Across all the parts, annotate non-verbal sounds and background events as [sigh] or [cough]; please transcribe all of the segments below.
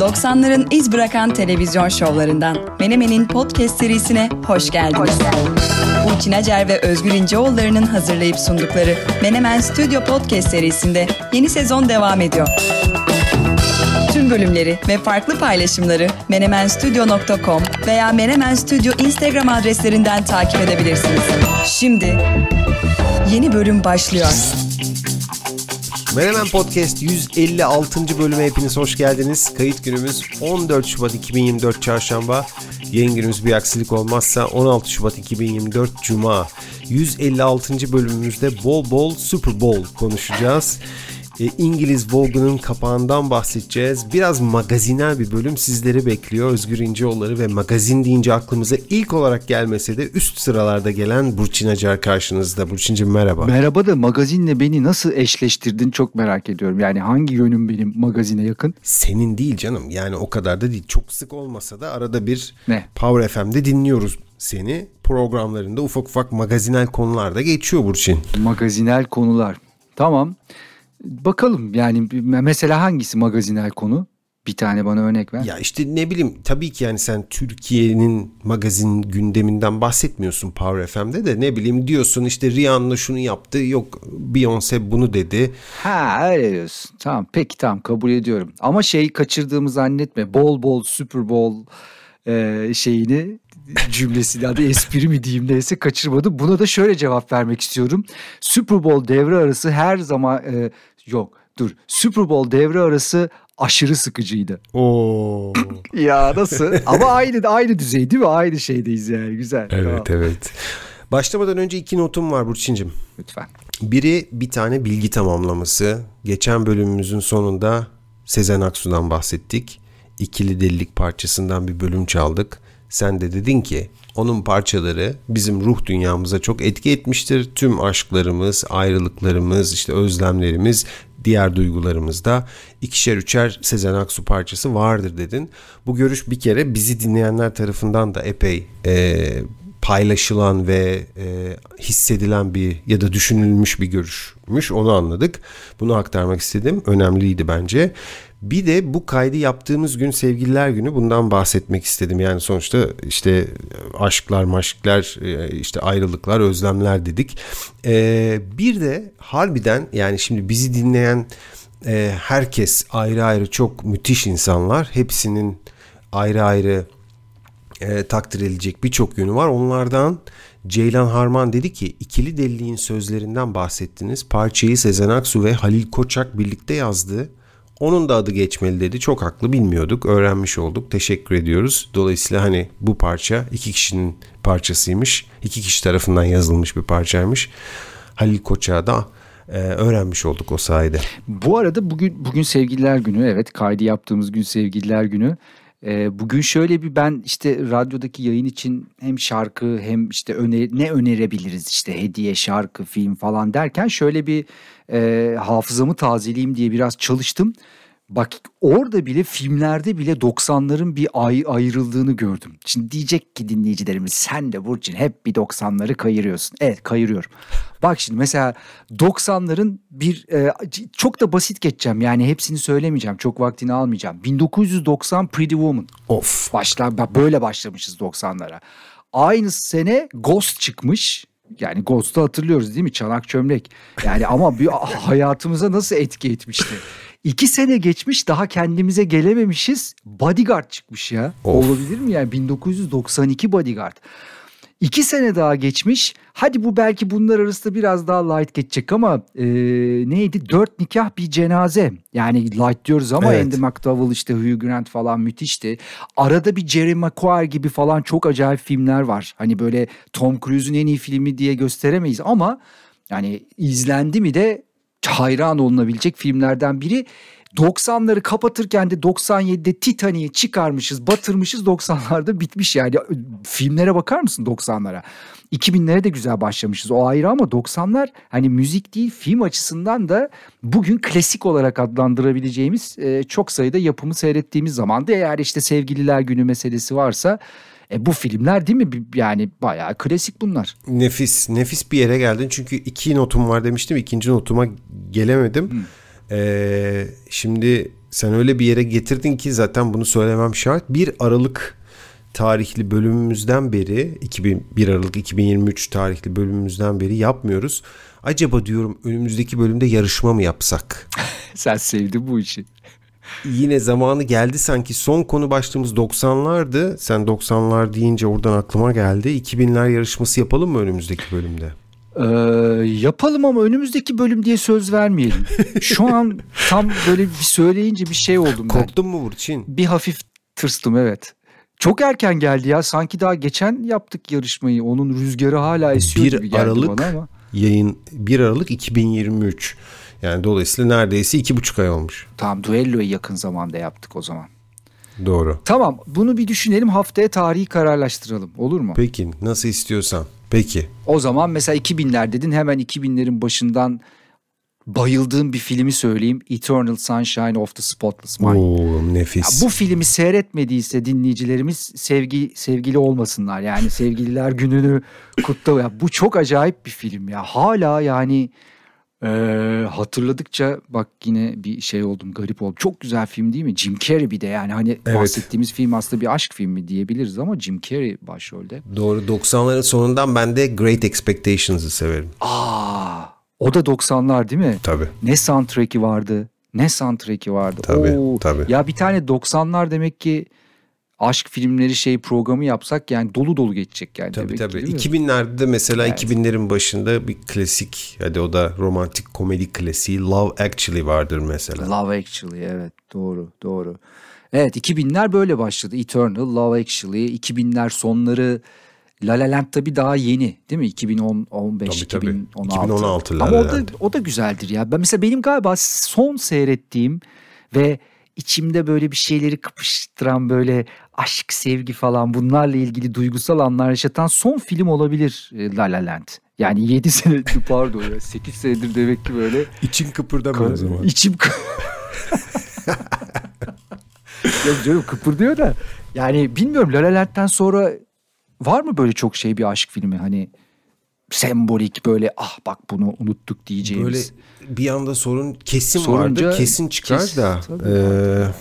90'ların iz bırakan televizyon şovlarından Menemen'in podcast serisine hoş geldiniz. Burçin Acer ve Özgür İnceoğulları'nın hazırlayıp sundukları Menemen Stüdyo Podcast serisinde yeni sezon devam ediyor. Tüm bölümleri ve farklı paylaşımları menemenstudio.com veya Menemen Studio Instagram adreslerinden takip edebilirsiniz. Şimdi yeni bölüm başlıyor. Menemen Podcast 156. bölüme hepiniz hoş geldiniz. Kayıt günümüz 14 Şubat 2024 Çarşamba. Yayın günümüz bir aksilik olmazsa 16 Şubat 2024 Cuma. 156. bölümümüzde bol bol Super Bowl konuşacağız. E, İngiliz Vogue'un kapağından bahsedeceğiz. Biraz magazinel bir bölüm sizleri bekliyor. Özgür İnceoğulları ve magazin deyince aklımıza ilk olarak gelmese de üst sıralarda gelen Burçin Acar karşınızda. Burçin'cim merhaba. Merhaba da magazinle beni nasıl eşleştirdin çok merak ediyorum. Yani hangi yönüm benim magazine yakın? Senin değil canım. Yani o kadar da değil. Çok sık olmasa da arada bir Ne? Power FM'de dinliyoruz seni. Programlarında ufak ufak magazinel konularda geçiyor Burçin. Magazinel konular. Tamam. Bakalım yani mesela hangisi magazinel konu? Bir tane bana örnek ver. Ya işte ne bileyim tabii ki yani sen Türkiye'nin magazin gündeminden bahsetmiyorsun Power FM'de de ne bileyim diyorsun işte Rihanna şunu yaptı yok Beyoncé bunu dedi. Ha öyle diyorsun. Tamam peki tamam kabul ediyorum. Ama şeyi kaçırdığımı zannetme. Bol bol Super Bowl e, şeyini cümlesini adı espri mi diyeyim neyse kaçırmadım. Buna da şöyle cevap vermek istiyorum. Super Bowl devre arası her zaman e, yok dur Super Bowl devre arası aşırı sıkıcıydı. Oo. [laughs] Ya nasıl? Ama aynı aynı düzey değil mi? Aynı şeydeyiz yani güzel. Tamam. evet. Başlamadan önce iki notum var Burçin'cim. Lütfen. Biri bir tane bilgi tamamlaması. Geçen bölümümüzün sonunda Sezen Aksu'dan bahsettik. İkili delilik parçasından bir bölüm çaldık. Sen de dedin ki onun parçaları bizim ruh dünyamıza çok etki etmiştir. Tüm aşklarımız, ayrılıklarımız, işte özlemlerimiz, diğer duygularımızda ikişer üçer Sezen Aksu parçası vardır dedin. Bu görüş bir kere bizi dinleyenler tarafından da epey e, paylaşılan ve e, hissedilen bir ya da düşünülmüş bir görüşmüş onu anladık. Bunu aktarmak istedim. Önemliydi bence. Bir de bu kaydı yaptığımız gün sevgililer günü bundan bahsetmek istedim. Yani sonuçta işte aşklar, maşklar, e, işte ayrılıklar, özlemler dedik. E, bir de harbiden yani şimdi bizi dinleyen e, herkes ayrı ayrı çok müthiş insanlar. Hepsinin ayrı ayrı e, takdir edilecek birçok yönü var. Onlardan Ceylan Harman dedi ki ikili deliliğin sözlerinden bahsettiniz. Parçayı Sezen Aksu ve Halil Koçak birlikte yazdı. Onun da adı geçmeli dedi. Çok haklı bilmiyorduk. Öğrenmiş olduk. Teşekkür ediyoruz. Dolayısıyla hani bu parça iki kişinin parçasıymış. İki kişi tarafından yazılmış bir parçaymış. Halil Koçak'a da e, öğrenmiş olduk o sayede. Bu arada bugün bugün sevgililer günü evet kaydı yaptığımız gün sevgililer günü. Ee, bugün şöyle bir ben işte radyodaki yayın için hem şarkı hem işte öne, ne önerebiliriz işte hediye şarkı film falan derken şöyle bir e, hafızamı tazeleyeyim diye biraz çalıştım. Bak orada bile filmlerde bile 90'ların bir ay ayrıldığını gördüm. Şimdi diyecek ki dinleyicilerimiz sen de Burçin hep bir 90'ları kayırıyorsun. Evet kayırıyorum. Bak şimdi mesela 90'ların bir e, çok da basit geçeceğim. Yani hepsini söylemeyeceğim. Çok vaktini almayacağım. 1990 Pretty Woman. Of. Başlar bak böyle başlamışız 90'lara. Aynı sene Ghost çıkmış. Yani Ghost'u hatırlıyoruz değil mi? Çanak çömlek. Yani ama bir hayatımıza nasıl etki etmişti. [laughs] İki sene geçmiş daha kendimize gelememişiz. Bodyguard çıkmış ya. Of. Olabilir mi yani 1992 Bodyguard. İki sene daha geçmiş. Hadi bu belki bunlar arasında biraz daha light geçecek ama e, neydi? Dört nikah bir cenaze. Yani light diyoruz ama Evet. Andy McDowell işte Hugh Grant falan müthişti. Arada bir Jerry Maguire gibi falan çok acayip filmler var. Hani böyle Tom Cruise'un en iyi filmi diye gösteremeyiz ama yani izlendi mi de hayran olunabilecek filmlerden biri. 90'ları kapatırken de 97'de Titanic'i çıkarmışız, batırmışız 90'larda bitmiş yani. Filmlere bakar mısın 90'lara? 2000'lere de güzel başlamışız o ayrı ama 90'lar hani müzik değil film açısından da bugün klasik olarak adlandırabileceğimiz e, çok sayıda yapımı seyrettiğimiz zamanda eğer işte sevgililer günü meselesi varsa e, bu filmler değil mi yani bayağı klasik bunlar. Nefis, nefis bir yere geldin. Çünkü iki notum var demiştim. İkinci notuma gelemedim. Ee, şimdi sen öyle bir yere getirdin ki zaten bunu söylemem şart. 1 Aralık tarihli bölümümüzden beri 2001 Aralık 2023 tarihli bölümümüzden beri yapmıyoruz. Acaba diyorum önümüzdeki bölümde yarışma mı yapsak? [laughs] Sen sevdin bu işi. Yine zamanı geldi sanki son konu başlığımız 90'lardı. Sen 90'lar deyince oradan aklıma geldi. 2000'ler yarışması yapalım mı önümüzdeki bölümde? Ee, yapalım ama önümüzdeki bölüm diye söz vermeyelim. Şu an tam böyle bir söyleyince bir şey oldum ben. Korktun mu Burçin? Bir hafif tırstım evet. Çok erken geldi ya. Sanki daha geçen yaptık yarışmayı. Onun rüzgarı hala esiyor 1 gibi geldi Aralık bana ama. yayın 1 Aralık 2023. Yani dolayısıyla neredeyse iki buçuk ay olmuş. Tamam duelloyu yakın zamanda yaptık o zaman. Doğru. Tamam bunu bir düşünelim haftaya tarihi kararlaştıralım olur mu? Peki nasıl istiyorsan. Peki. O zaman mesela 2000'ler dedin hemen 2000'lerin başından bayıldığım bir filmi söyleyeyim. Eternal Sunshine of the Spotless Mind. Oo nefis. Ya bu filmi seyretmediyse dinleyicilerimiz sevgi sevgili olmasınlar. Yani sevgililer gününü kutla. Ya bu çok acayip bir film ya. Hala yani e, hatırladıkça bak yine bir şey oldum garip oldum. Çok güzel film değil mi? Jim Carrey bir de yani hani Evet. bahsettiğimiz film aslında bir aşk filmi diyebiliriz ama Jim Carrey başrolde. Doğru 90'ların sonundan ben de Great Expectations'ı severim. Aa, o da 90'lar değil mi? Tabii. Ne soundtrack'i vardı? Ne soundtrack'i vardı? Tabii, tabii. Ya bir tane 90'lar demek ki aşk filmleri şey programı yapsak yani dolu dolu geçecek yani. Tabii ki, tabii. mi? 2000'lerde de mesela Evet. 2000'lerin başında bir klasik hadi o da romantik komedi klasiği Love Actually vardır mesela. Love Actually evet doğru doğru. Evet 2000'ler böyle başladı. Eternal, Love Actually, 2000'ler sonları La La Land tabii daha yeni değil mi? 2010, 15, Tabii, tabii. 2016. 2016 La Ama La o da, o da güzeldir ya. Ben mesela benim galiba son seyrettiğim ve içimde böyle bir şeyleri kıpıştıran böyle aşk, sevgi falan bunlarla ilgili duygusal anlar yaşatan son film olabilir e, La La Land. Yani 7 [laughs] senedir pardon ya 8 senedir demek ki böyle İçin kıpırdamıyor o zaman. İçim [laughs] Yok canım kıpırdıyor da. Yani bilmiyorum La La Land'den sonra var mı böyle çok şey bir aşk filmi hani sembolik böyle ah bak bunu unuttuk Böyle diyeceğimiz. bir anda sorun kesin Sorunca vardır. Kesin çıkar kes- da tabii vardır.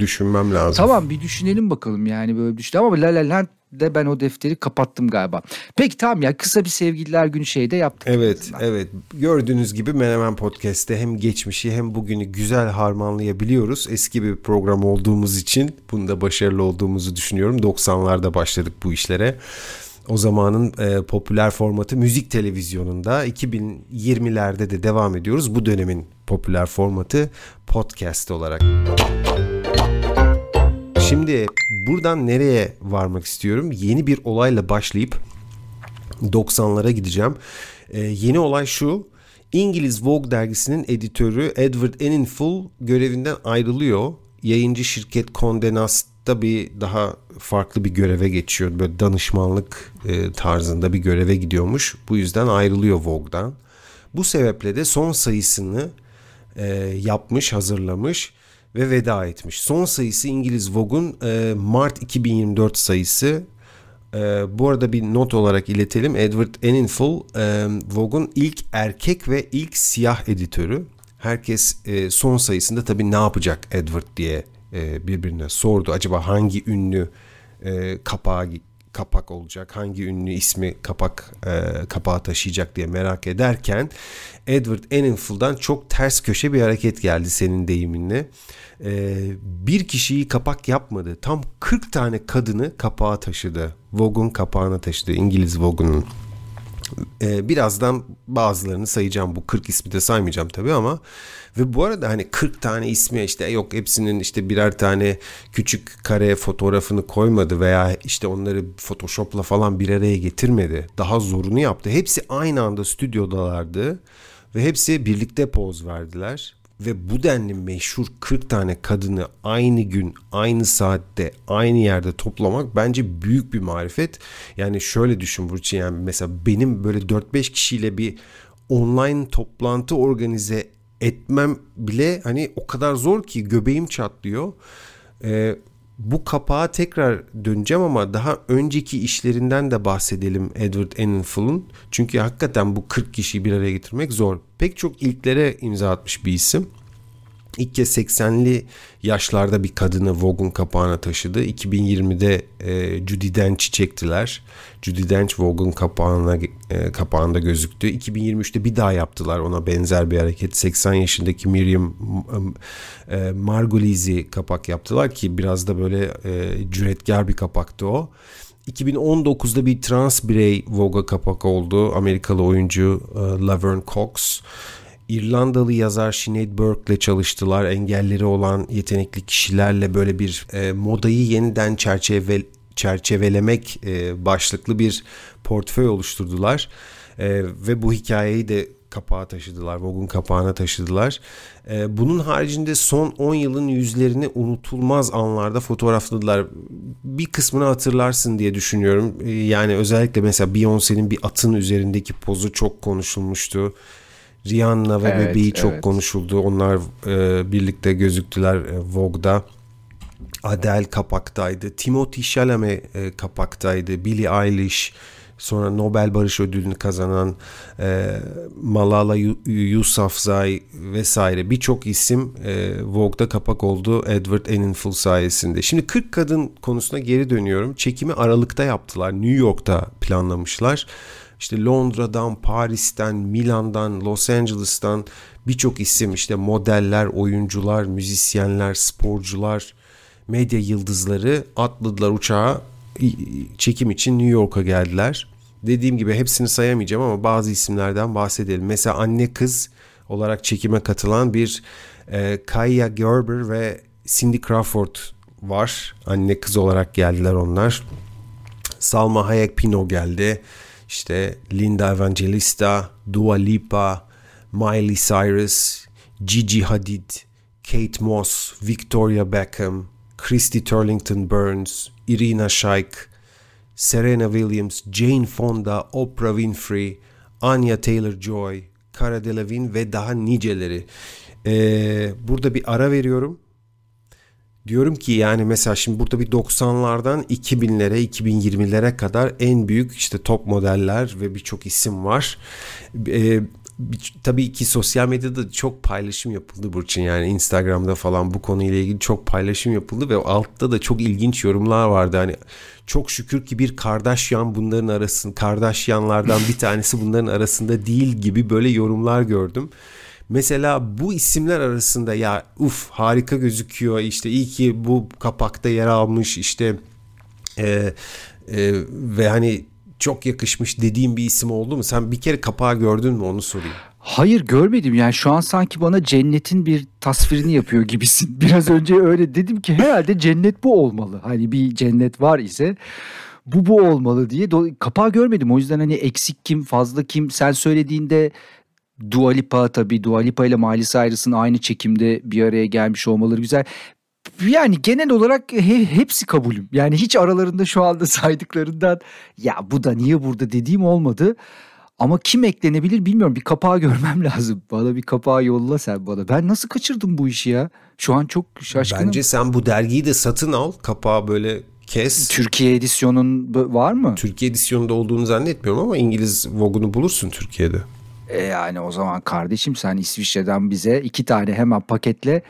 Düşünmem lazım. Tamam bir düşünelim bakalım yani böyle şey. Ama La La Land'de ben o defteri kapattım galiba. Peki tamam ya kısa bir sevgililer günü şeyde yaptık. Evet, azından. evet. Gördüğünüz gibi Menemen Podcast'te hem geçmişi hem bugünü güzel harmanlayabiliyoruz. Eski bir program olduğumuz için bunda başarılı olduğumuzu düşünüyorum. 90'larda başladık bu işlere. O zamanın e, popüler formatı müzik televizyonunda 2020'lerde de devam ediyoruz. Bu dönemin popüler formatı podcast olarak. Şimdi buradan nereye varmak istiyorum? Yeni bir olayla başlayıp 90'lara gideceğim. Ee, yeni olay şu. İngiliz Vogue dergisinin editörü Edward Enninful görevinden ayrılıyor. Yayıncı şirket Condé Nast'ta bir daha farklı bir göreve geçiyor. Böyle danışmanlık e, tarzında bir göreve gidiyormuş. Bu yüzden ayrılıyor Vogue'dan. Bu sebeple de son sayısını e, yapmış, hazırlamış ve veda etmiş. Son sayısı İngiliz Vogue'un e, Mart 2024 sayısı. Ee, bu arada bir not olarak iletelim. Edward Enninful e, Vogue'un ilk erkek ve ilk siyah editörü. Herkes e, son sayısında tabii ne yapacak Edward diye e, birbirine sordu. Acaba hangi ünlü e, kapağı kapak olacak, hangi ünlü ismi kapak e, kapağı taşıyacak diye merak ederken Edward Enninful'dan çok ters köşe bir hareket geldi senin deyiminle. E, bir kişiyi kapak yapmadı. Tam 40 tane kadını kapağa taşıdı. Vogue'un kapağına taşıdı. İngiliz Vogue'un. Ee, birazdan bazılarını sayacağım. Bu 40 ismi de saymayacağım tabii ama ve bu arada hani 40 tane ismi işte yok hepsinin işte birer tane küçük kare fotoğrafını koymadı veya işte onları Photoshop'la falan bir araya getirmedi. Daha zorunu yaptı. Hepsi aynı anda stüdyodalardı ve hepsi birlikte poz verdiler ve bu denli meşhur 40 tane kadını aynı gün, aynı saatte, aynı yerde toplamak bence büyük bir marifet. Yani şöyle düşün Burçin yani mesela benim böyle 4-5 kişiyle bir online toplantı organize etmem bile hani o kadar zor ki göbeğim çatlıyor. Ee, bu kapağa tekrar döneceğim ama daha önceki işlerinden de bahsedelim Edward Enninful'un. Çünkü hakikaten bu 40 kişiyi bir araya getirmek zor. Pek çok ilklere imza atmış bir isim. İlk kez 80'li yaşlarda bir kadını Vogue'un kapağına taşıdı. 2020'de e, Judy Dench'i çektiler. Judy Dench Vogue'un kapağına, e, kapağında gözüktü. 2023'te bir daha yaptılar ona benzer bir hareket. 80 yaşındaki Miriam e, Margoliz'i kapak yaptılar ki biraz da böyle e, cüretkar bir kapaktı o. 2019'da bir trans birey Vogue'a kapak oldu. Amerikalı oyuncu e, Laverne Cox. İrlandalı yazar Sinead Burke'le çalıştılar. Engelleri olan yetenekli kişilerle böyle bir e, modayı yeniden çerçeve çerçevelemek e, başlıklı bir portföy oluşturdular. E, ve bu hikayeyi de kapağa taşıdılar. Vogue'un kapağına taşıdılar. E, bunun haricinde son 10 yılın yüzlerini unutulmaz anlarda fotoğrafladılar. Bir kısmını hatırlarsın diye düşünüyorum. E, yani özellikle mesela Beyoncé'nin bir atın üzerindeki pozu çok konuşulmuştu. Rihanna ve evet, bebeği çok evet. konuşuldu. Onlar e, birlikte gözüktüler e, Vogue'da. Adele kapaktaydı. Timothy Chalamet e, kapaktaydı. Billie Eilish sonra Nobel Barış Ödülünü kazanan e, Malala Yousafzai vesaire birçok isim e, Vogue'da kapak oldu Edward Enninful sayesinde. Şimdi 40 kadın konusuna geri dönüyorum. Çekimi Aralık'ta yaptılar. New York'ta planlamışlar. İşte Londra'dan, Paris'ten, Milan'dan, Los Angeles'tan birçok isim işte modeller, oyuncular, müzisyenler, sporcular, medya yıldızları atladılar uçağa çekim için New York'a geldiler. Dediğim gibi hepsini sayamayacağım ama bazı isimlerden bahsedelim. Mesela anne kız olarak çekime katılan bir e, Kaya Gerber ve Cindy Crawford var. Anne kız olarak geldiler onlar. Salma Hayek Pino geldi. İşte Linda Evangelista, Dua Lipa, Miley Cyrus, Gigi Hadid, Kate Moss, Victoria Beckham, Christy Turlington Burns, Irina Shayk, Serena Williams, Jane Fonda, Oprah Winfrey, Anya Taylor-Joy, Cara Delevingne ve daha niceleri. Ee, burada bir ara veriyorum. Diyorum ki yani mesela şimdi burada bir 90'lardan 2000'lere 2020'lere kadar en büyük işte top modeller ve birçok isim var. Ee, tabii ki sosyal medyada çok paylaşım yapıldı Burçin yani Instagram'da falan bu konuyla ilgili çok paylaşım yapıldı ve altta da çok ilginç yorumlar vardı hani çok şükür ki bir Kardashian bunların arasında Kardashianlardan bir tanesi bunların arasında değil gibi böyle yorumlar gördüm. Mesela bu isimler arasında ya uf harika gözüküyor işte iyi ki bu kapakta yer almış işte e, e, ve hani çok yakışmış dediğim bir isim oldu mu? Sen bir kere kapağı gördün mü onu sorayım. Hayır görmedim yani şu an sanki bana cennetin bir tasvirini yapıyor gibisin. [laughs] Biraz önce öyle dedim ki herhalde cennet bu olmalı. Hani bir cennet var ise bu bu olmalı diye kapağı görmedim. O yüzden hani eksik kim fazla kim sen söylediğinde Dua Lipa tabii Dua Lipa ile Miley Cyrus'ın aynı çekimde bir araya gelmiş olmaları güzel. Yani genel olarak he, hepsi kabulüm. Yani hiç aralarında şu anda [laughs] saydıklarından ya bu da niye burada dediğim olmadı. Ama kim eklenebilir bilmiyorum. Bir kapağı [laughs] görmem lazım. Bana bir kapağı yolla sen bana. Ben nasıl kaçırdım bu işi ya? Şu an çok şaşkınım. Bence sen bu dergiyi de satın al. Kapağı böyle kes. Türkiye edisyonun var mı? Türkiye edisyonunda olduğunu zannetmiyorum ama İngiliz Vogue'unu bulursun Türkiye'de. E yani o zaman kardeşim sen İsviçre'den bize iki tane hemen paketle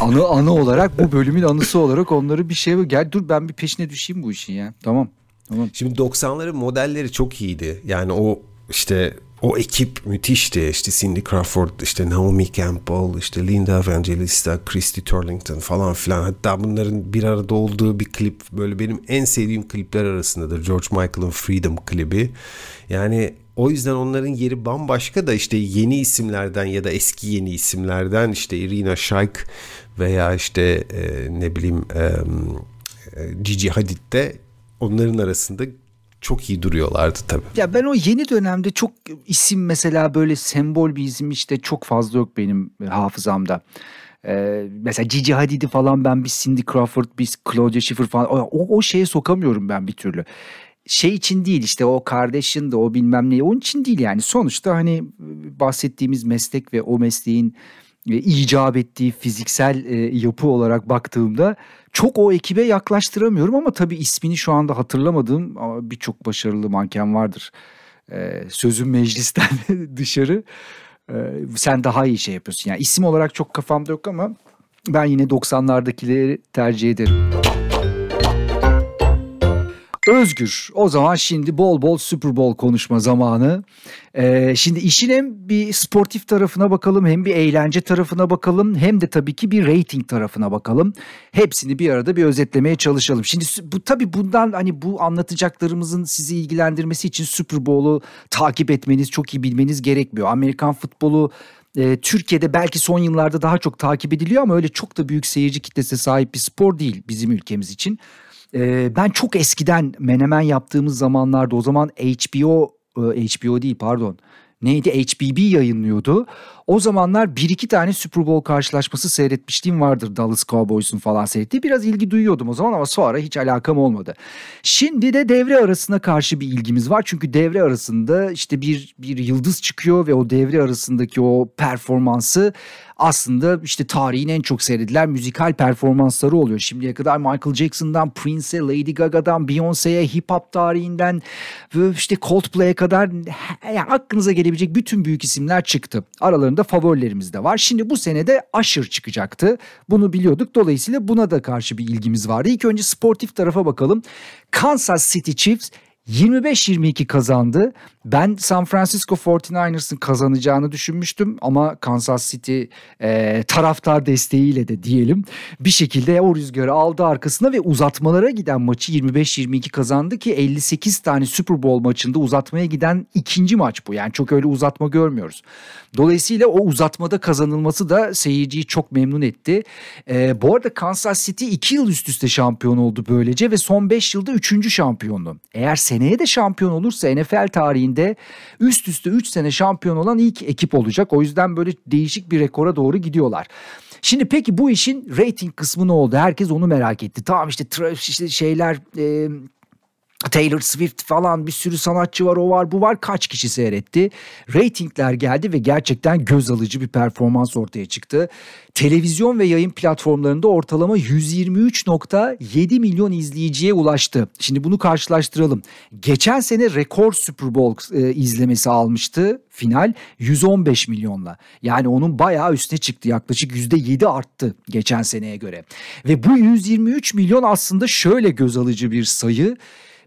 anı anı olarak bu bölümün anısı olarak onları bir şey gel dur ben bir peşine düşeyim bu işin ya. Tamam. Tamam. Şimdi 90'ların modelleri çok iyiydi. Yani o işte o ekip müthişti. İşte Cindy Crawford, işte Naomi Campbell, işte Linda Evangelista, Christy Turlington falan filan. Hatta bunların bir arada olduğu bir klip böyle benim en sevdiğim klipler arasındadır. George Michael'ın Freedom klibi. Yani o yüzden onların yeri bambaşka da işte yeni isimlerden ya da eski yeni isimlerden işte Irina Shayk veya işte e, ne bileyim e, e Gigi Hadid de onların arasında çok iyi duruyorlardı tabii. Ya ben o yeni dönemde çok isim mesela böyle sembol bir isim işte çok fazla yok benim hafızamda. Ee, mesela Gigi Hadid'i falan ben bir Cindy Crawford, bir Claudia Schiffer falan o, o şeye sokamıyorum ben bir türlü. Şey için değil işte o kardeşin de o bilmem ne onun için değil yani sonuçta hani bahsettiğimiz meslek ve o mesleğin e, icap ettiği fiziksel e, yapı olarak baktığımda çok o ekibe yaklaştıramıyorum ama tabii ismini şu anda hatırlamadığım birçok başarılı manken vardır. E, sözüm meclisten [laughs] dışarı. Sen daha iyi şey yapıyorsun. Yani isim olarak çok kafamda yok ama ben yine 90'lardakileri tercih ederim. Özgür. O zaman şimdi bol bol Super Bowl konuşma zamanı. Ee, şimdi işin hem bir sportif tarafına bakalım hem bir eğlence tarafına bakalım hem de tabii ki bir rating tarafına bakalım. Hepsini bir arada bir özetlemeye çalışalım. Şimdi bu tabii bundan hani bu anlatacaklarımızın sizi ilgilendirmesi için Super Bowl'u takip etmeniz, çok iyi bilmeniz gerekmiyor. Amerikan futbolu e, Türkiye'de belki son yıllarda daha çok takip ediliyor ama öyle çok da büyük seyirci kitlesine sahip bir spor değil bizim ülkemiz için. E, ben çok eskiden menemen yaptığımız zamanlarda o zaman HBO e, HBO değil pardon neydi HBB yayınlıyordu. O zamanlar bir iki tane Super Bowl karşılaşması seyretmişliğim vardır Dallas Cowboys'un falan seyrettiği. Biraz ilgi duyuyordum o zaman ama sonra hiç alakam olmadı. Şimdi de devre arasına karşı bir ilgimiz var. Çünkü devre arasında işte bir, bir yıldız çıkıyor ve o devre arasındaki o performansı aslında işte tarihin en çok seyredilen müzikal performansları oluyor. Şimdiye kadar Michael Jackson'dan Prince'e, Lady Gaga'dan Beyoncé'ye, hip hop tarihinden ve işte Coldplay'e kadar yani aklınıza gelebilecek bütün büyük isimler çıktı. Aralarında favorilerimiz de var. Şimdi bu senede Usher çıkacaktı. Bunu biliyorduk. Dolayısıyla buna da karşı bir ilgimiz vardı. İlk önce sportif tarafa bakalım. Kansas City Chiefs 25-22 kazandı. Ben San Francisco 49ers'ın kazanacağını düşünmüştüm ama Kansas City e, taraftar desteğiyle de diyelim bir şekilde o rüzgarı aldı arkasına ve uzatmalara giden maçı 25-22 kazandı ki 58 tane Super Bowl maçında uzatmaya giden ikinci maç bu. Yani çok öyle uzatma görmüyoruz. Dolayısıyla o uzatmada kazanılması da seyirciyi çok memnun etti. E, bu arada Kansas City 2 yıl üst üste şampiyon oldu böylece ve son 5 yılda 3. şampiyonlu. Eğer seneye de şampiyon olursa NFL tarihinde üst üste 3 sene şampiyon olan ilk ekip olacak. O yüzden böyle değişik bir rekora doğru gidiyorlar. Şimdi peki bu işin rating kısmı ne oldu? Herkes onu merak etti. Tamam işte, işte şeyler e, Taylor Swift falan bir sürü sanatçı var o var bu var kaç kişi seyretti. Ratingler geldi ve gerçekten göz alıcı bir performans ortaya çıktı. Televizyon ve yayın platformlarında ortalama 123.7 milyon izleyiciye ulaştı. Şimdi bunu karşılaştıralım. Geçen sene rekor Super Bowl e, izlemesi almıştı final 115 milyonla. Yani onun bayağı üstüne çıktı yaklaşık %7 arttı geçen seneye göre. Ve bu 123 milyon aslında şöyle göz alıcı bir sayı.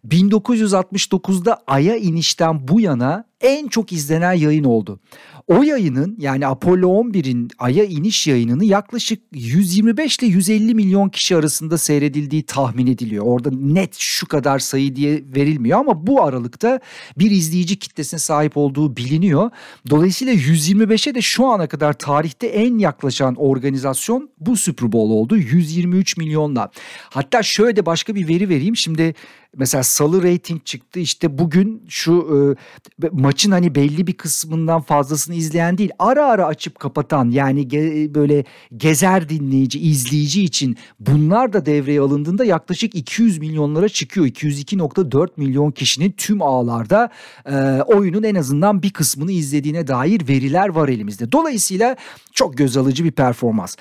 1969'da Ay'a inişten bu yana en çok izlenen yayın oldu. O yayının yani Apollo 11'in Ay'a iniş yayınını yaklaşık 125 ile 150 milyon kişi arasında seyredildiği tahmin ediliyor. Orada net şu kadar sayı diye verilmiyor ama bu aralıkta bir izleyici kitlesine sahip olduğu biliniyor. Dolayısıyla 125'e de şu ana kadar tarihte en yaklaşan organizasyon bu Super Bowl oldu. 123 milyonla. Hatta şöyle de başka bir veri vereyim. Şimdi mesela salı rating çıktı işte bugün şu e, maçın hani belli bir kısmından fazlasını izleyen değil ara ara açıp kapatan yani ge, böyle gezer dinleyici izleyici için bunlar da devreye alındığında yaklaşık 200 milyonlara çıkıyor 202.4 milyon kişinin tüm ağlarda e, oyunun en azından bir kısmını izlediğine dair veriler var elimizde dolayısıyla çok göz alıcı bir performans.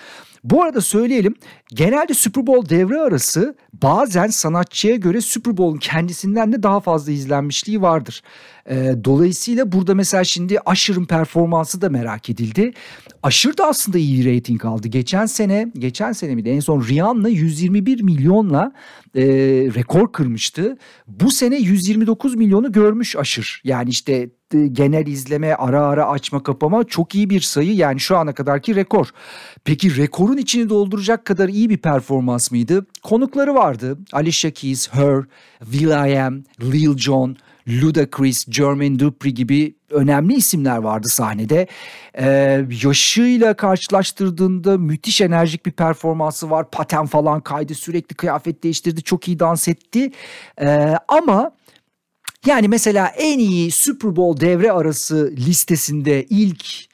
Bu arada söyleyelim genelde Super Bowl devre arası bazen sanatçıya göre Super Bowl'un kendisinden de daha fazla izlenmişliği vardır. E, dolayısıyla burada mesela şimdi Usher'ın performansı da merak edildi. Usher da aslında iyi bir rating aldı. Geçen sene, geçen sene miydi? En son Rihanna 121 milyonla e, rekor kırmıştı. Bu sene 129 milyonu görmüş Usher. Yani işte genel izleme, ara ara açma kapama çok iyi bir sayı. Yani şu ana kadarki rekor. Peki rekorun içini dolduracak kadar iyi bir performans mıydı? Konukları vardı. Alicia Keys, Her, will.i.am, Lil Jon, Ludacris, Jermaine Dupri gibi önemli isimler vardı sahnede. Ee, yaşıyla karşılaştırdığında müthiş enerjik bir performansı var. Paten falan kaydı, sürekli kıyafet değiştirdi, çok iyi dans etti. Ee, ama yani mesela en iyi Super Bowl devre arası listesinde ilk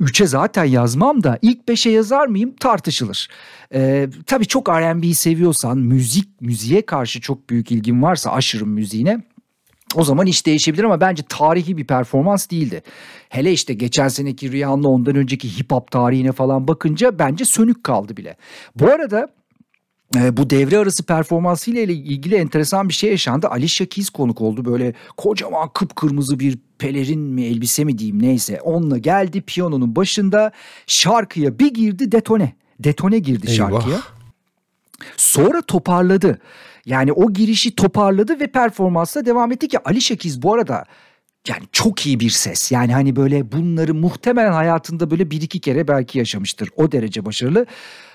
3'e zaten yazmam da ilk 5'e yazar mıyım tartışılır. Ee, tabii çok R&B'yi seviyorsan, müzik, müziğe karşı çok büyük ilgin varsa aşırı müziğine o zaman iş değişebilir ama bence tarihi bir performans değildi. Hele işte geçen seneki Rihanna ondan önceki hip hop tarihine falan bakınca bence sönük kaldı bile. Bu arada e, bu devre arası performansıyla ilgili enteresan bir şey yaşandı. Alicia Keys konuk oldu. Böyle kocaman kıpkırmızı bir pelerin mi elbise mi diyeyim neyse. Onunla geldi piyanonun başında şarkıya bir girdi detone. Detone girdi Eyvah. şarkıya. Sonra toparladı. Yani o girişi toparladı ve performansla devam etti ki Ali Şekiz bu arada yani çok iyi bir ses. Yani hani böyle bunları muhtemelen hayatında böyle bir iki kere belki yaşamıştır. O derece başarılı.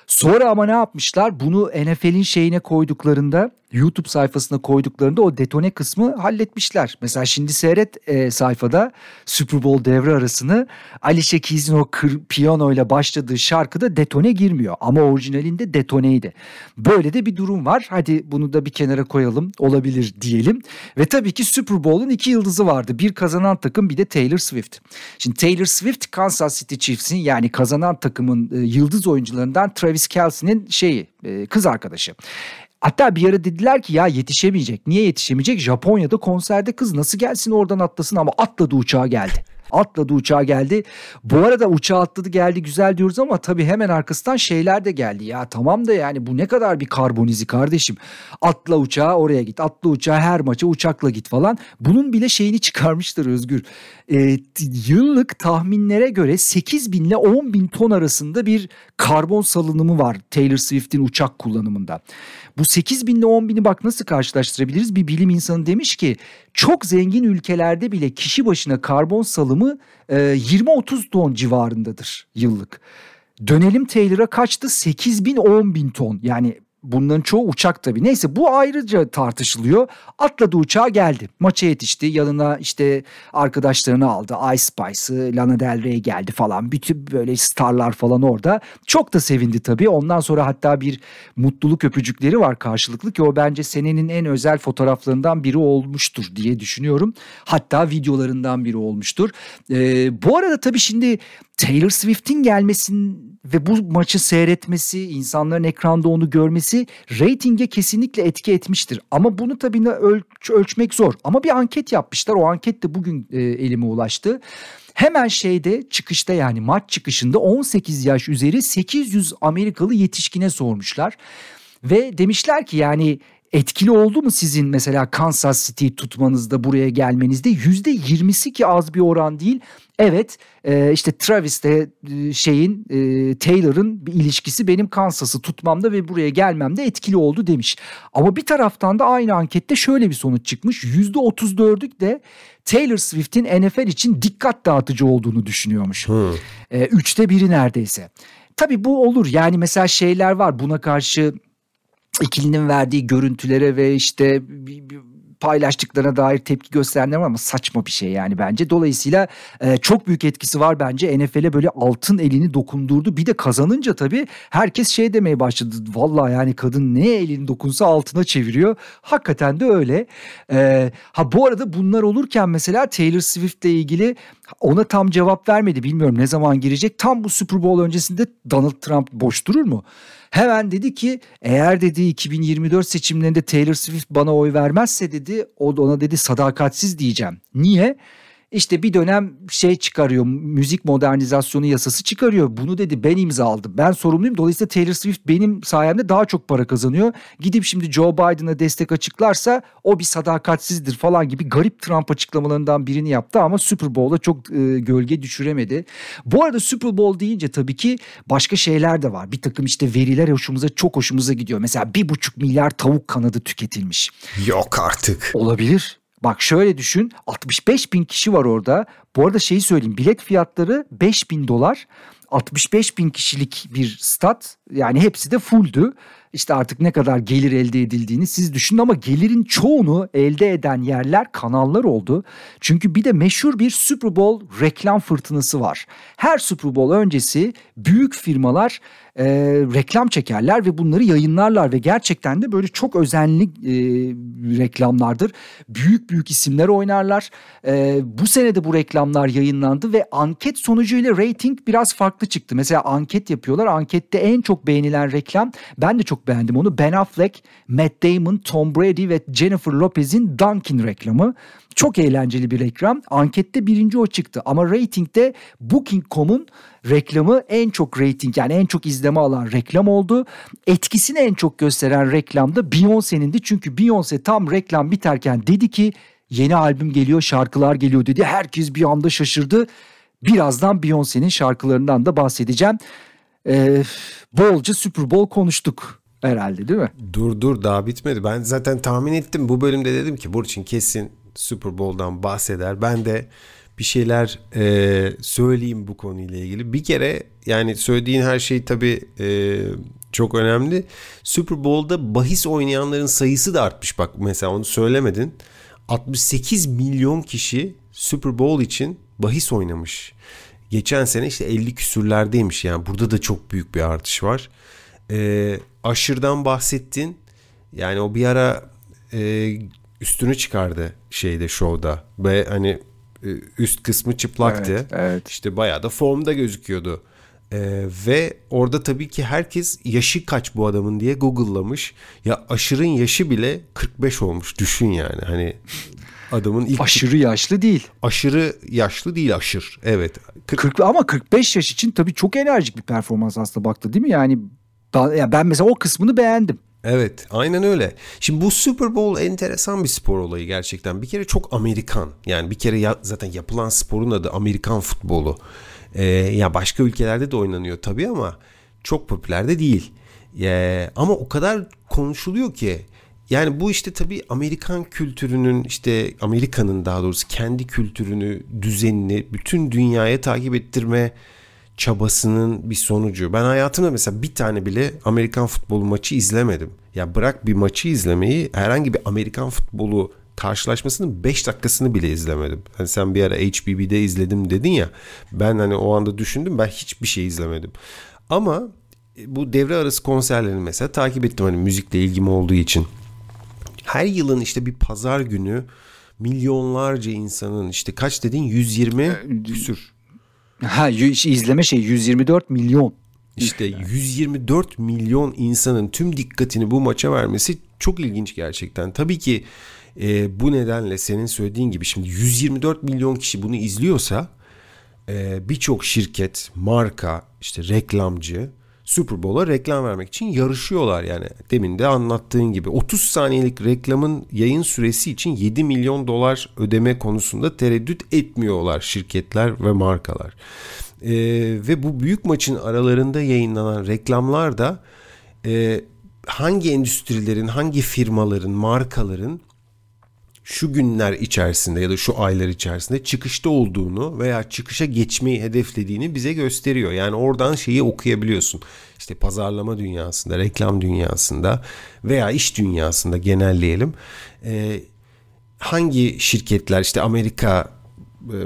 Sonra ama ne yapmışlar? Bunu NFL'in şeyine koyduklarında YouTube sayfasına koyduklarında o detone kısmı halletmişler. Mesela şimdi seyret e, sayfada Super Bowl devre arasını Alicia Keys'in o kır, piyano ile başladığı şarkıda detone girmiyor. Ama orijinalinde detoneydi. Böyle de bir durum var. Hadi bunu da bir kenara koyalım olabilir diyelim. Ve tabii ki Super Bowl'un iki yıldızı vardı. Bir kazanan takım bir de Taylor Swift. Şimdi Taylor Swift Kansas City Chiefs'in yani kazanan takımın e, yıldız oyuncularından Travis Kelsey'nin şeyi e, kız arkadaşı. Hatta bir ara dediler ki ya yetişemeyecek. Niye yetişemeyecek? Japonya'da konserde kız nasıl gelsin oradan atlasın ama atladı uçağa geldi. Atladı uçağa geldi. Bu arada uçağa atladı geldi güzel diyoruz ama tabii hemen arkasından şeyler de geldi. Ya tamam da yani bu ne kadar bir karbonizi kardeşim. Atla uçağa oraya git. Atla uçağa her maça uçakla git falan. Bunun bile şeyini çıkarmıştır Özgür. Ee, yıllık tahminlere göre 8 bin ile 10 bin ton arasında bir karbon salınımı var Taylor Swift'in uçak kullanımında. Bu 8 bin ile 10 bini bak nasıl karşılaştırabiliriz? Bir bilim insanı demiş ki çok zengin ülkelerde bile kişi başına karbon salımı e, 20-30 ton civarındadır yıllık. Dönelim Taylor'a kaçtı? 8 bin 10 bin ton yani Bunların çoğu uçak tabii. Neyse bu ayrıca tartışılıyor. Atladı uçağa geldi. Maça yetişti. Yanına işte arkadaşlarını aldı. Ice Spice'ı, Lana Del Rey geldi falan. Bütün böyle starlar falan orada. Çok da sevindi tabii. Ondan sonra hatta bir mutluluk öpücükleri var karşılıklı ki o bence senenin en özel fotoğraflarından biri olmuştur diye düşünüyorum. Hatta videolarından biri olmuştur. Ee, bu arada tabii şimdi Taylor Swift'in gelmesin ve bu maçı seyretmesi, insanların ekranda onu görmesi reytinge kesinlikle etki etmiştir. Ama bunu tabii ölç ölçmek zor. Ama bir anket yapmışlar. O anket de bugün e, elime ulaştı. Hemen şeyde çıkışta yani maç çıkışında 18 yaş üzeri 800 Amerikalı yetişkine sormuşlar. Ve demişler ki yani etkili oldu mu sizin mesela Kansas City tutmanızda buraya gelmenizde yüzde yirmisi ki az bir oran değil. Evet e, işte Travis'te e, şeyin e, Taylor'ın bir ilişkisi benim Kansas'ı tutmamda ve buraya gelmemde etkili oldu demiş. Ama bir taraftan da aynı ankette şöyle bir sonuç çıkmış. Yüzde otuz dördük de Taylor Swift'in NFL için dikkat dağıtıcı olduğunu düşünüyormuş. Hmm. E, üçte biri neredeyse. Tabii bu olur yani mesela şeyler var buna karşı ikilinin verdiği görüntülere ve işte paylaştıklarına dair tepki gösterenler var ama saçma bir şey yani bence. Dolayısıyla e, çok büyük etkisi var bence. NFL'e böyle altın elini dokundurdu. Bir de kazanınca tabii herkes şey demeye başladı. Vallahi yani kadın ne elini dokunsa altına çeviriyor. Hakikaten de öyle. E, ha bu arada bunlar olurken mesela Taylor Swift ile ilgili ona tam cevap vermedi. Bilmiyorum ne zaman girecek. Tam bu Super Bowl öncesinde Donald Trump boş durur mu? Hemen dedi ki eğer dedi 2024 seçimlerinde Taylor Swift bana oy vermezse dedi o ona dedi sadakatsiz diyeceğim. Niye? İşte bir dönem şey çıkarıyor müzik modernizasyonu yasası çıkarıyor. Bunu dedi ben imzaladım ben sorumluyum. Dolayısıyla Taylor Swift benim sayemde daha çok para kazanıyor. Gidip şimdi Joe Biden'a destek açıklarsa o bir sadakatsizdir falan gibi garip Trump açıklamalarından birini yaptı ama Super Bowl'a çok e, gölge düşüremedi. Bu arada Super Bowl deyince tabii ki başka şeyler de var. Bir takım işte veriler hoşumuza çok hoşumuza gidiyor. Mesela bir buçuk milyar tavuk kanadı tüketilmiş. Yok artık. Olabilir. Bak şöyle düşün 65 bin kişi var orada. Bu arada şeyi söyleyeyim bilet fiyatları 5 bin dolar. 65 bin kişilik bir stat yani hepsi de fulldü. İşte artık ne kadar gelir elde edildiğini siz düşünün ama gelirin çoğunu elde eden yerler kanallar oldu. Çünkü bir de meşhur bir Super Bowl reklam fırtınası var. Her Super Bowl öncesi büyük firmalar e, reklam çekerler ve bunları yayınlarlar ve gerçekten de böyle çok özenli e, reklamlardır. Büyük büyük isimler oynarlar. E, bu sene de bu reklamlar yayınlandı ve anket sonucuyla rating biraz farklı çıktı. Mesela anket yapıyorlar. Ankette en çok beğenilen reklam ben de çok çok beğendim onu. Ben Affleck, Matt Damon, Tom Brady ve Jennifer Lopez'in Dunkin reklamı. Çok eğlenceli bir reklam. Ankette birinci o çıktı ama ratingde Booking.com'un reklamı en çok rating yani en çok izleme alan reklam oldu. Etkisini en çok gösteren reklam da Beyoncé'nindi. Çünkü Beyoncé tam reklam biterken dedi ki yeni albüm geliyor şarkılar geliyor dedi. Herkes bir anda şaşırdı. Birazdan Beyoncé'nin şarkılarından da bahsedeceğim. Ee, bolca Super Bowl konuştuk herhalde değil mi? Dur dur daha bitmedi. Ben zaten tahmin ettim. Bu bölümde dedim ki Burçin kesin Super Bowl'dan bahseder. Ben de bir şeyler e, söyleyeyim bu konuyla ilgili. Bir kere yani söylediğin her şey tabii e, çok önemli. Super Bowl'da bahis oynayanların sayısı da artmış bak mesela onu söylemedin. 68 milyon kişi Super Bowl için bahis oynamış. Geçen sene işte 50 küsürlerdeymiş yani burada da çok büyük bir artış var. E, aşırıdan bahsettin. Yani o bir ara e, üstünü çıkardı şeyde şovda ve hani e, üst kısmı çıplaktı. Evet, evet. İşte bayağı da formda gözüküyordu. Ee, ve orada tabii ki herkes yaşı kaç bu adamın diye Google'lamış. Ya aşırın yaşı bile 45 olmuş düşün yani. Hani adamın ilk aşırı yaşlı değil. Aşırı yaşlı değil aşır. Evet. 40... 40 ama 45 yaş için tabii çok enerjik bir performans aslında baktı değil mi? Yani ya ben mesela o kısmını beğendim. Evet aynen öyle. Şimdi bu Super Bowl enteresan bir spor olayı gerçekten. Bir kere çok Amerikan. Yani bir kere ya, zaten yapılan sporun adı Amerikan futbolu. Ee, ya başka ülkelerde de oynanıyor tabii ama çok popüler de değil. Ee, ama o kadar konuşuluyor ki yani bu işte tabii Amerikan kültürünün işte Amerika'nın daha doğrusu kendi kültürünü, düzenini bütün dünyaya takip ettirme çabasının bir sonucu. Ben hayatımda mesela bir tane bile Amerikan futbolu maçı izlemedim. Ya bırak bir maçı izlemeyi herhangi bir Amerikan futbolu karşılaşmasının 5 dakikasını bile izlemedim. Hani sen bir ara HBB'de izledim dedin ya. Ben hani o anda düşündüm ben hiçbir şey izlemedim. Ama bu devre arası konserlerini mesela takip ettim hani müzikle ilgim olduğu için. Her yılın işte bir pazar günü milyonlarca insanın işte kaç dedin 120 küsür. Ha izleme şey 124 milyon. İşte 124 milyon insanın tüm dikkatini bu maça vermesi çok ilginç gerçekten. Tabii ki e, bu nedenle senin söylediğin gibi şimdi 124 milyon kişi bunu izliyorsa e, birçok şirket, marka, işte reklamcı Super Bowl'a reklam vermek için yarışıyorlar yani. Demin de anlattığın gibi 30 saniyelik reklamın yayın süresi için 7 milyon dolar ödeme konusunda tereddüt etmiyorlar şirketler ve markalar. Ee, ve bu büyük maçın aralarında yayınlanan reklamlar da e, hangi endüstrilerin, hangi firmaların, markaların şu günler içerisinde ya da şu aylar içerisinde çıkışta olduğunu veya çıkışa geçmeyi hedeflediğini bize gösteriyor. Yani oradan şeyi okuyabiliyorsun. İşte pazarlama dünyasında, reklam dünyasında veya iş dünyasında genelleyelim. Ee, hangi şirketler işte Amerika e,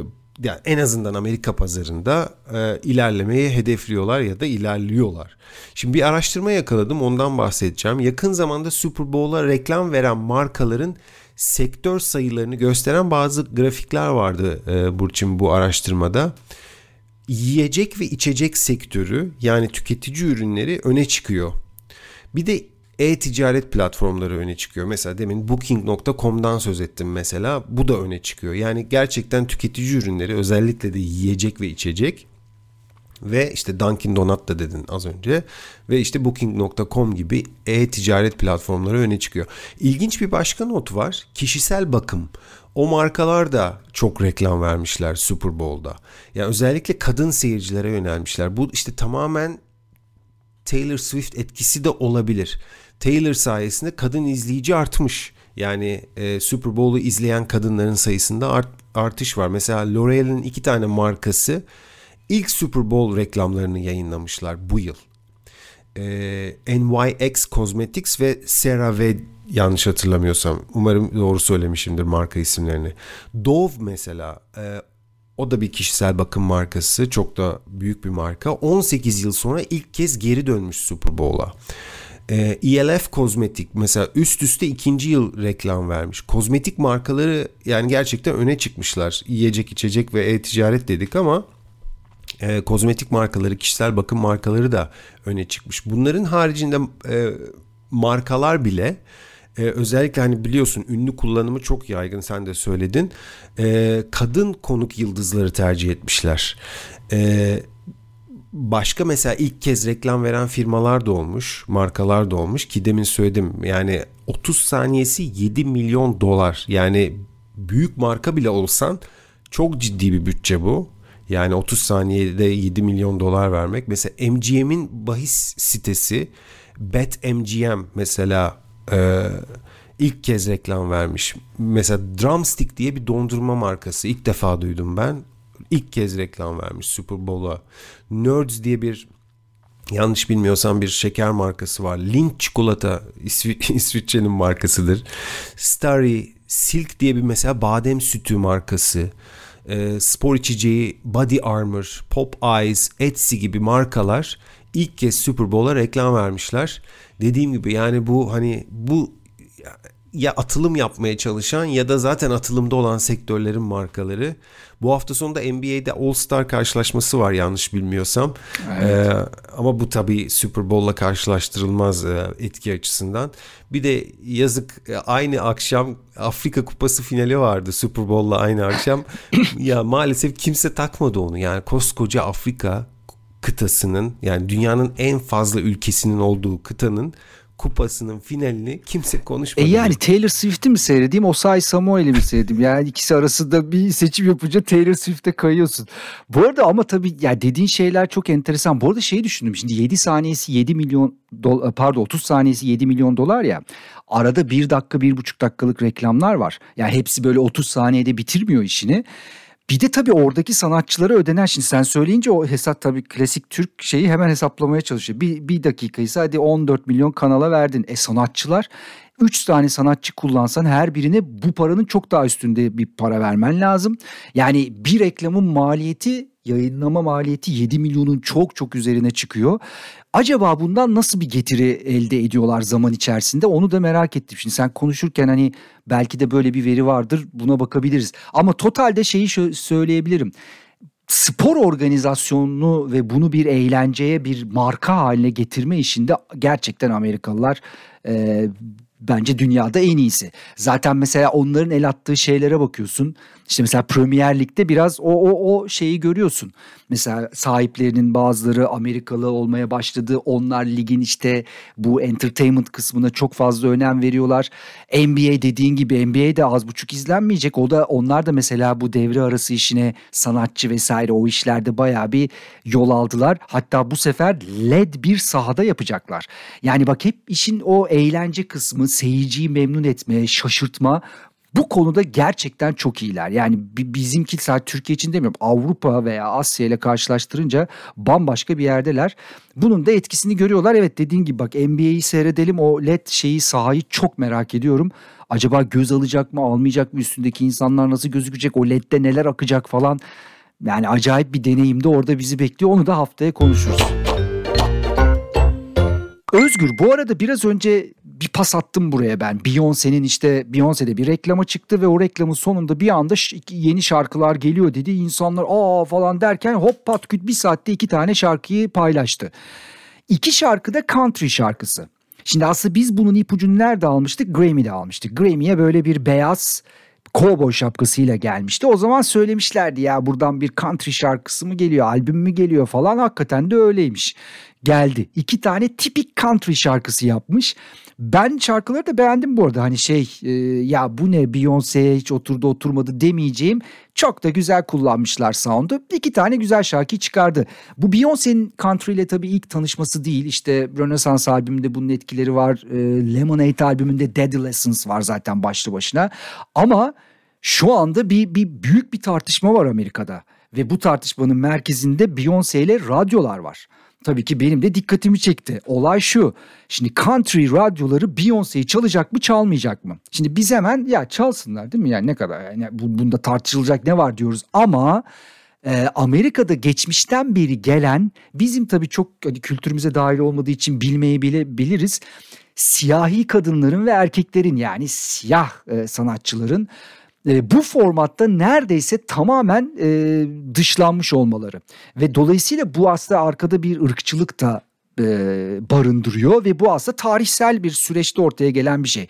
yani en azından Amerika pazarında e, ilerlemeyi hedefliyorlar ya da ilerliyorlar. Şimdi bir araştırma yakaladım ondan bahsedeceğim. Yakın zamanda Super Bowl'a reklam veren markaların sektör sayılarını gösteren bazı grafikler vardı e, Burçin bu araştırmada. Yiyecek ve içecek sektörü yani tüketici ürünleri öne çıkıyor. Bir de e-ticaret platformları öne çıkıyor. Mesela demin booking.com'dan söz ettim mesela. Bu da öne çıkıyor. Yani gerçekten tüketici ürünleri özellikle de yiyecek ve içecek ve işte Dunkin Donut da dedin az önce ve işte booking.com gibi e-ticaret platformları öne çıkıyor. İlginç bir başka not var. Kişisel bakım. O markalar da çok reklam vermişler Super Bowl'da. Yani özellikle kadın seyircilere yönelmişler. Bu işte tamamen Taylor Swift etkisi de olabilir. Taylor sayesinde kadın izleyici artmış. Yani e, Super Bowl'u izleyen kadınların sayısında art, artış var. Mesela L'Oreal'in iki tane markası ilk Super Bowl reklamlarını yayınlamışlar bu yıl. Ee, NYX Cosmetics ve CeraVe yanlış hatırlamıyorsam umarım doğru söylemişimdir marka isimlerini. Dove mesela e, o da bir kişisel bakım markası çok da büyük bir marka 18 yıl sonra ilk kez geri dönmüş Super Bowl'a. E, ELF Kozmetik mesela üst üste ikinci yıl reklam vermiş. Kozmetik markaları yani gerçekten öne çıkmışlar. Yiyecek içecek ve e-ticaret dedik ama e, kozmetik markaları, kişisel bakım markaları da öne çıkmış. Bunların haricinde e, markalar bile e, özellikle hani biliyorsun ünlü kullanımı çok yaygın sen de söyledin. E, kadın konuk yıldızları tercih etmişler. E, başka mesela ilk kez reklam veren firmalar da olmuş, markalar da olmuş ki demin söyledim yani 30 saniyesi 7 milyon dolar yani büyük marka bile olsan çok ciddi bir bütçe bu. Yani 30 saniyede 7 milyon dolar vermek. Mesela MGM'in bahis sitesi BetMGM mesela e, ilk kez reklam vermiş. Mesela Drumstick diye bir dondurma markası ilk defa duydum ben. İlk kez reklam vermiş Super Bowl'a. Nerds diye bir yanlış bilmiyorsam bir şeker markası var. Link çikolata İsvi- [laughs] İsviçre'nin markasıdır. Starry Silk diye bir mesela badem sütü markası. E, spor içeceği Body Armor, Pop Eyes, Etsy gibi markalar ilk kez Super Bowl'a reklam vermişler. Dediğim gibi yani bu hani bu ya atılım yapmaya çalışan ya da zaten atılımda olan sektörlerin markaları. Bu hafta sonunda NBA'de All Star karşılaşması var yanlış bilmiyorsam. Evet. Ee, ama bu tabii Super Bowl'la karşılaştırılmaz e, etki açısından. Bir de yazık e, aynı akşam Afrika Kupası finali vardı Super Bowl'la aynı akşam. [laughs] ya maalesef kimse takmadı onu. Yani koskoca Afrika kıtasının yani dünyanın en fazla ülkesinin olduğu kıtanın kupasının finalini kimse konuşmadı. E yani Taylor Swift'i mi seyredeyim, Osay Samuel'i mi seyredeyim? Yani ikisi arasında bir seçim yapınca Taylor Swift'e kayıyorsun. Bu arada ama tabii ya dediğin şeyler çok enteresan. Bu arada şeyi düşündüm. Şimdi 7 saniyesi 7 milyon dolar, pardon 30 saniyesi 7 milyon dolar ya. Arada 1 dakika 1,5 dakikalık reklamlar var. Yani hepsi böyle 30 saniyede bitirmiyor işini. Bir de tabii oradaki sanatçılara ödenen şimdi sen söyleyince o hesap tabii klasik Türk şeyi hemen hesaplamaya çalışıyor. Bir, bir dakikaysa hadi 14 milyon kanala verdin. E sanatçılar 3 tane sanatçı kullansan her birine bu paranın çok daha üstünde bir para vermen lazım. Yani bir reklamın maliyeti yayınlama maliyeti 7 milyonun çok çok üzerine çıkıyor. Acaba bundan nasıl bir getiri elde ediyorlar zaman içerisinde onu da merak ettim. Şimdi sen konuşurken hani belki de böyle bir veri vardır buna bakabiliriz. Ama totalde şeyi söyleyebilirim spor organizasyonunu ve bunu bir eğlenceye bir marka haline getirme işinde gerçekten Amerikalılar e, bence dünyada en iyisi. Zaten mesela onların el attığı şeylere bakıyorsun. İşte mesela Premier Lig'de biraz o o o şeyi görüyorsun. Mesela sahiplerinin bazıları Amerikalı olmaya başladı. Onlar ligin işte bu entertainment kısmına çok fazla önem veriyorlar. NBA dediğin gibi NBA de az buçuk izlenmeyecek. O da onlar da mesela bu devre arası işine sanatçı vesaire o işlerde bayağı bir yol aldılar. Hatta bu sefer LED bir sahada yapacaklar. Yani bak hep işin o eğlence kısmı, seyirciyi memnun etme, şaşırtma bu konuda gerçekten çok iyiler. Yani bizimki sadece Türkiye için demiyorum. Avrupa veya Asya ile karşılaştırınca bambaşka bir yerdeler. Bunun da etkisini görüyorlar. Evet dediğin gibi bak NBA'yi seyredelim. O LED şeyi sahayı çok merak ediyorum. Acaba göz alacak mı almayacak mı üstündeki insanlar nasıl gözükecek o LED'de neler akacak falan. Yani acayip bir deneyim de orada bizi bekliyor. Onu da haftaya konuşuruz. Özgür bu arada biraz önce bir pas attım buraya ben. Beyoncé'nin işte Beyoncé'de bir reklama çıktı ve o reklamın sonunda bir anda yeni şarkılar geliyor dedi. İnsanlar aa falan derken hop pat küt bir saatte iki tane şarkıyı paylaştı. İki şarkı da country şarkısı. Şimdi aslında biz bunun ipucunu nerede almıştık? Grammy'de almıştık. Grammy'ye böyle bir beyaz kovboy şapkasıyla gelmişti. O zaman söylemişlerdi ya buradan bir country şarkısı mı geliyor, albüm mü geliyor falan. Hakikaten de öyleymiş. Geldi. İki tane tipik country şarkısı yapmış. Ben şarkıları da beğendim bu arada. Hani şey e, ya bu ne Beyoncé'ye hiç oturdu oturmadı demeyeceğim. Çok da güzel kullanmışlar sound'u. İki tane güzel şarkı çıkardı. Bu Beyoncé'nin country ile tabii ilk tanışması değil. İşte Renaissance albümünde bunun etkileri var. E, Lemonade albümünde Daddy Lessons var zaten başlı başına. Ama şu anda bir, bir büyük bir tartışma var Amerika'da. Ve bu tartışmanın merkezinde Beyoncé ile radyolar var tabii ki benim de dikkatimi çekti. Olay şu. Şimdi country radyoları Beyoncé'yi çalacak mı çalmayacak mı? Şimdi biz hemen ya çalsınlar değil mi? Yani ne kadar yani bunda tartışılacak ne var diyoruz ama e, Amerika'da geçmişten beri gelen bizim tabii çok hani kültürümüze dahil olmadığı için bilmeyi bile biliriz. Siyahi kadınların ve erkeklerin yani siyah e, sanatçıların e, bu formatta neredeyse tamamen e, dışlanmış olmaları ve dolayısıyla bu aslında arkada bir ırkçılık da e, barındırıyor ve bu aslında tarihsel bir süreçte ortaya gelen bir şey.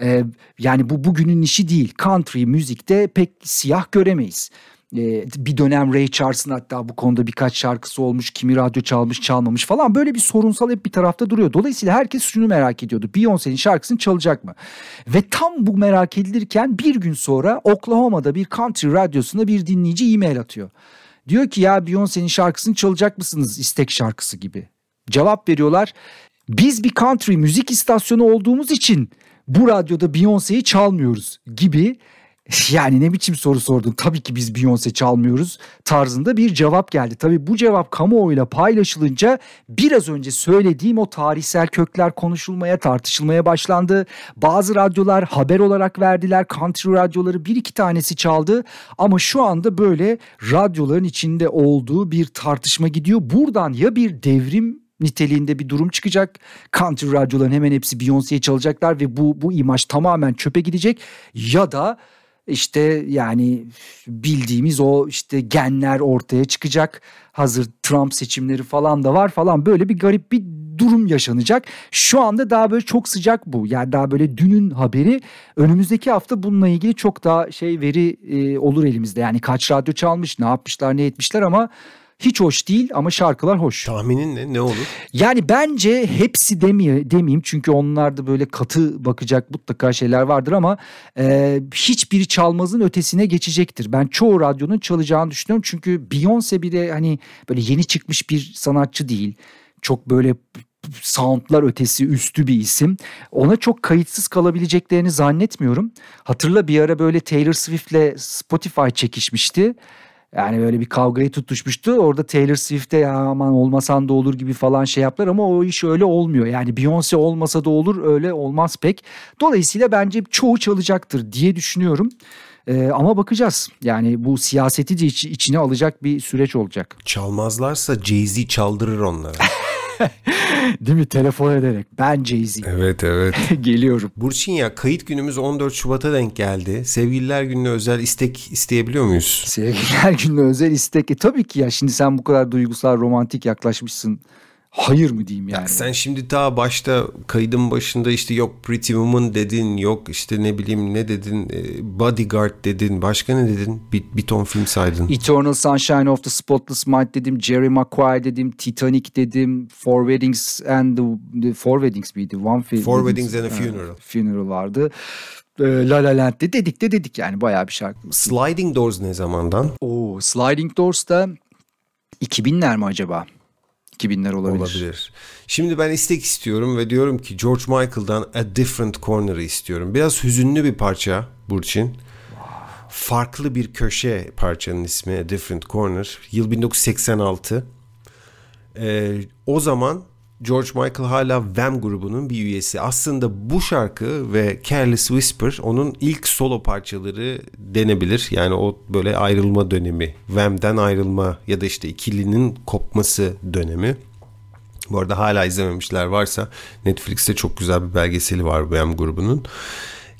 E, yani bu bugünün işi değil. Country müzikte pek siyah göremeyiz. Ee, bir dönem Ray Charles'ın hatta bu konuda birkaç şarkısı olmuş. Kimi radyo çalmış çalmamış falan. Böyle bir sorunsal hep bir tarafta duruyor. Dolayısıyla herkes şunu merak ediyordu. Beyoncé'nin şarkısını çalacak mı? Ve tam bu merak edilirken bir gün sonra Oklahoma'da bir country radyosuna bir dinleyici e-mail atıyor. Diyor ki ya Beyoncé'nin şarkısını çalacak mısınız istek şarkısı gibi. Cevap veriyorlar. Biz bir country müzik istasyonu olduğumuz için bu radyoda Beyoncé'yi çalmıyoruz gibi yani ne biçim soru sordun tabii ki biz Beyoncé çalmıyoruz tarzında bir cevap geldi. Tabii bu cevap kamuoyuyla paylaşılınca biraz önce söylediğim o tarihsel kökler konuşulmaya tartışılmaya başlandı. Bazı radyolar haber olarak verdiler country radyoları bir iki tanesi çaldı ama şu anda böyle radyoların içinde olduğu bir tartışma gidiyor. Buradan ya bir devrim niteliğinde bir durum çıkacak. Country radyoların hemen hepsi Beyoncé'yi çalacaklar ve bu bu imaj tamamen çöpe gidecek ya da işte yani bildiğimiz o işte genler ortaya çıkacak. Hazır Trump seçimleri falan da var falan böyle bir garip bir durum yaşanacak. Şu anda daha böyle çok sıcak bu. Yani daha böyle dünün haberi. Önümüzdeki hafta bununla ilgili çok daha şey veri e, olur elimizde. Yani kaç radyo çalmış, ne yapmışlar, ne etmişler ama hiç hoş değil ama şarkılar hoş. Tahminin ne? Ne olur? Yani bence hepsi demeye, demeyeyim çünkü onlarda böyle katı bakacak mutlaka şeyler vardır ama e, hiçbiri çalmazın ötesine geçecektir. Ben çoğu radyonun çalacağını düşünüyorum çünkü Beyoncé bile hani böyle yeni çıkmış bir sanatçı değil. Çok böyle soundlar ötesi üstü bir isim. Ona çok kayıtsız kalabileceklerini zannetmiyorum. Hatırla bir ara böyle Taylor Swift'le Spotify çekişmişti. Yani böyle bir kavgayı tutuşmuştu. Orada Taylor Swift'e ya aman olmasan da olur gibi falan şey yaptılar ama o iş öyle olmuyor. Yani Beyoncé olmasa da olur öyle olmaz pek. Dolayısıyla bence çoğu çalacaktır diye düşünüyorum. Ee, ama bakacağız. Yani bu siyaseti de iç, içine alacak bir süreç olacak. Çalmazlarsa Jay-Z çaldırır onlara. [laughs] [laughs] Değil mi? Telefon ederek. Ben Jay-Z. Evet evet. [laughs] Geliyorum. Burçin ya kayıt günümüz 14 Şubat'a denk geldi. Sevgililer gününe özel istek isteyebiliyor muyuz? Sevgililer gününe özel istek. E, tabii ki ya şimdi sen bu kadar duygusal romantik yaklaşmışsın hayır mı diyeyim yani. Sen şimdi daha başta kaydın başında işte yok Pretty Woman dedin yok işte ne bileyim ne dedin e, Bodyguard dedin başka ne dedin bir, bir ton film saydın. Eternal Sunshine of the Spotless Mind dedim Jerry Maguire dedim Titanic dedim Four Weddings and the, the Four Weddings miydi? One film. Four Weddings and a Funeral. Ha, funeral vardı. E, La La Land de dedik de dedik yani bayağı bir şarkı. Sliding Doors ne zamandan? Oo, Sliding Doors da 2000'ler mi acaba? 2000'ler olabilir. Olabilir. Şimdi ben istek istiyorum ve diyorum ki George Michael'dan A Different Corner'ı istiyorum. Biraz hüzünlü bir parça Burçin. Farklı bir köşe parçanın ismi A Different Corner. Yıl 1986. Ee, o zaman George Michael hala Wham grubunun bir üyesi. Aslında bu şarkı ve Careless Whisper onun ilk solo parçaları denebilir. Yani o böyle ayrılma dönemi, Wham'den ayrılma ya da işte ikilinin kopması dönemi. Bu arada hala izlememişler varsa Netflix'te çok güzel bir belgeseli var Wham grubunun.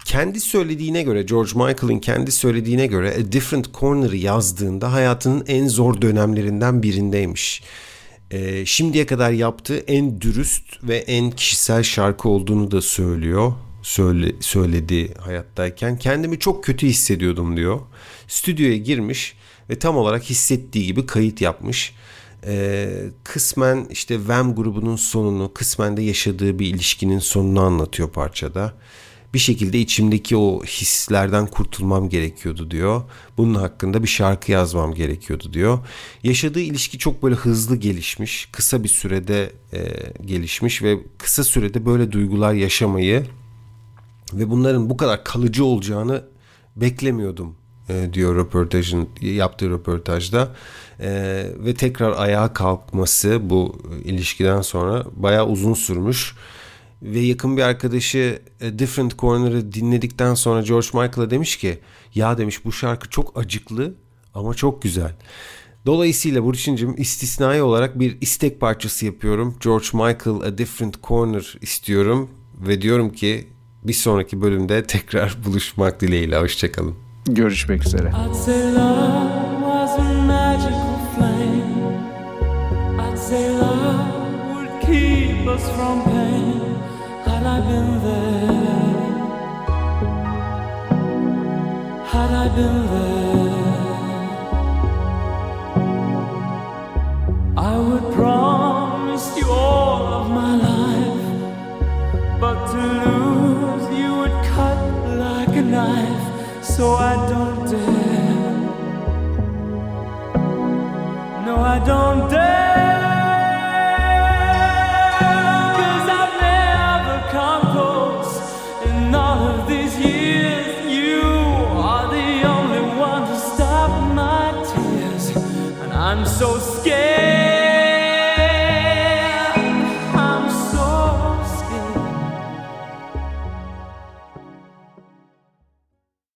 Kendi söylediğine göre George Michael'ın kendi söylediğine göre A Different Corner'ı yazdığında hayatının en zor dönemlerinden birindeymiş e, şimdiye kadar yaptığı en dürüst ve en kişisel şarkı olduğunu da söylüyor. Söyle, söyledi hayattayken. Kendimi çok kötü hissediyordum diyor. Stüdyoya girmiş ve tam olarak hissettiği gibi kayıt yapmış. Ee, kısmen işte Wham grubunun sonunu, kısmen de yaşadığı bir ilişkinin sonunu anlatıyor parçada bir şekilde içimdeki o hislerden kurtulmam gerekiyordu diyor. Bunun hakkında bir şarkı yazmam gerekiyordu diyor. Yaşadığı ilişki çok böyle hızlı gelişmiş, kısa bir sürede e, gelişmiş ve kısa sürede böyle duygular yaşamayı ve bunların bu kadar kalıcı olacağını beklemiyordum e, diyor röportajın yaptığı röportajda e, ve tekrar ayağa kalkması bu ilişkiden sonra bayağı uzun sürmüş ve yakın bir arkadaşı A Different Corner'ı dinledikten sonra George Michael'a demiş ki ya demiş bu şarkı çok acıklı ama çok güzel. Dolayısıyla Burçin'cim istisnai olarak bir istek parçası yapıyorum. George Michael A Different Corner istiyorum ve diyorum ki bir sonraki bölümde tekrar [laughs] buluşmak dileğiyle. Hoşçakalın. Görüşmek üzere. From I been there, had I been there, I would promise you all of my life. But to lose you would cut like a knife, so I don't dare. No, I don't dare.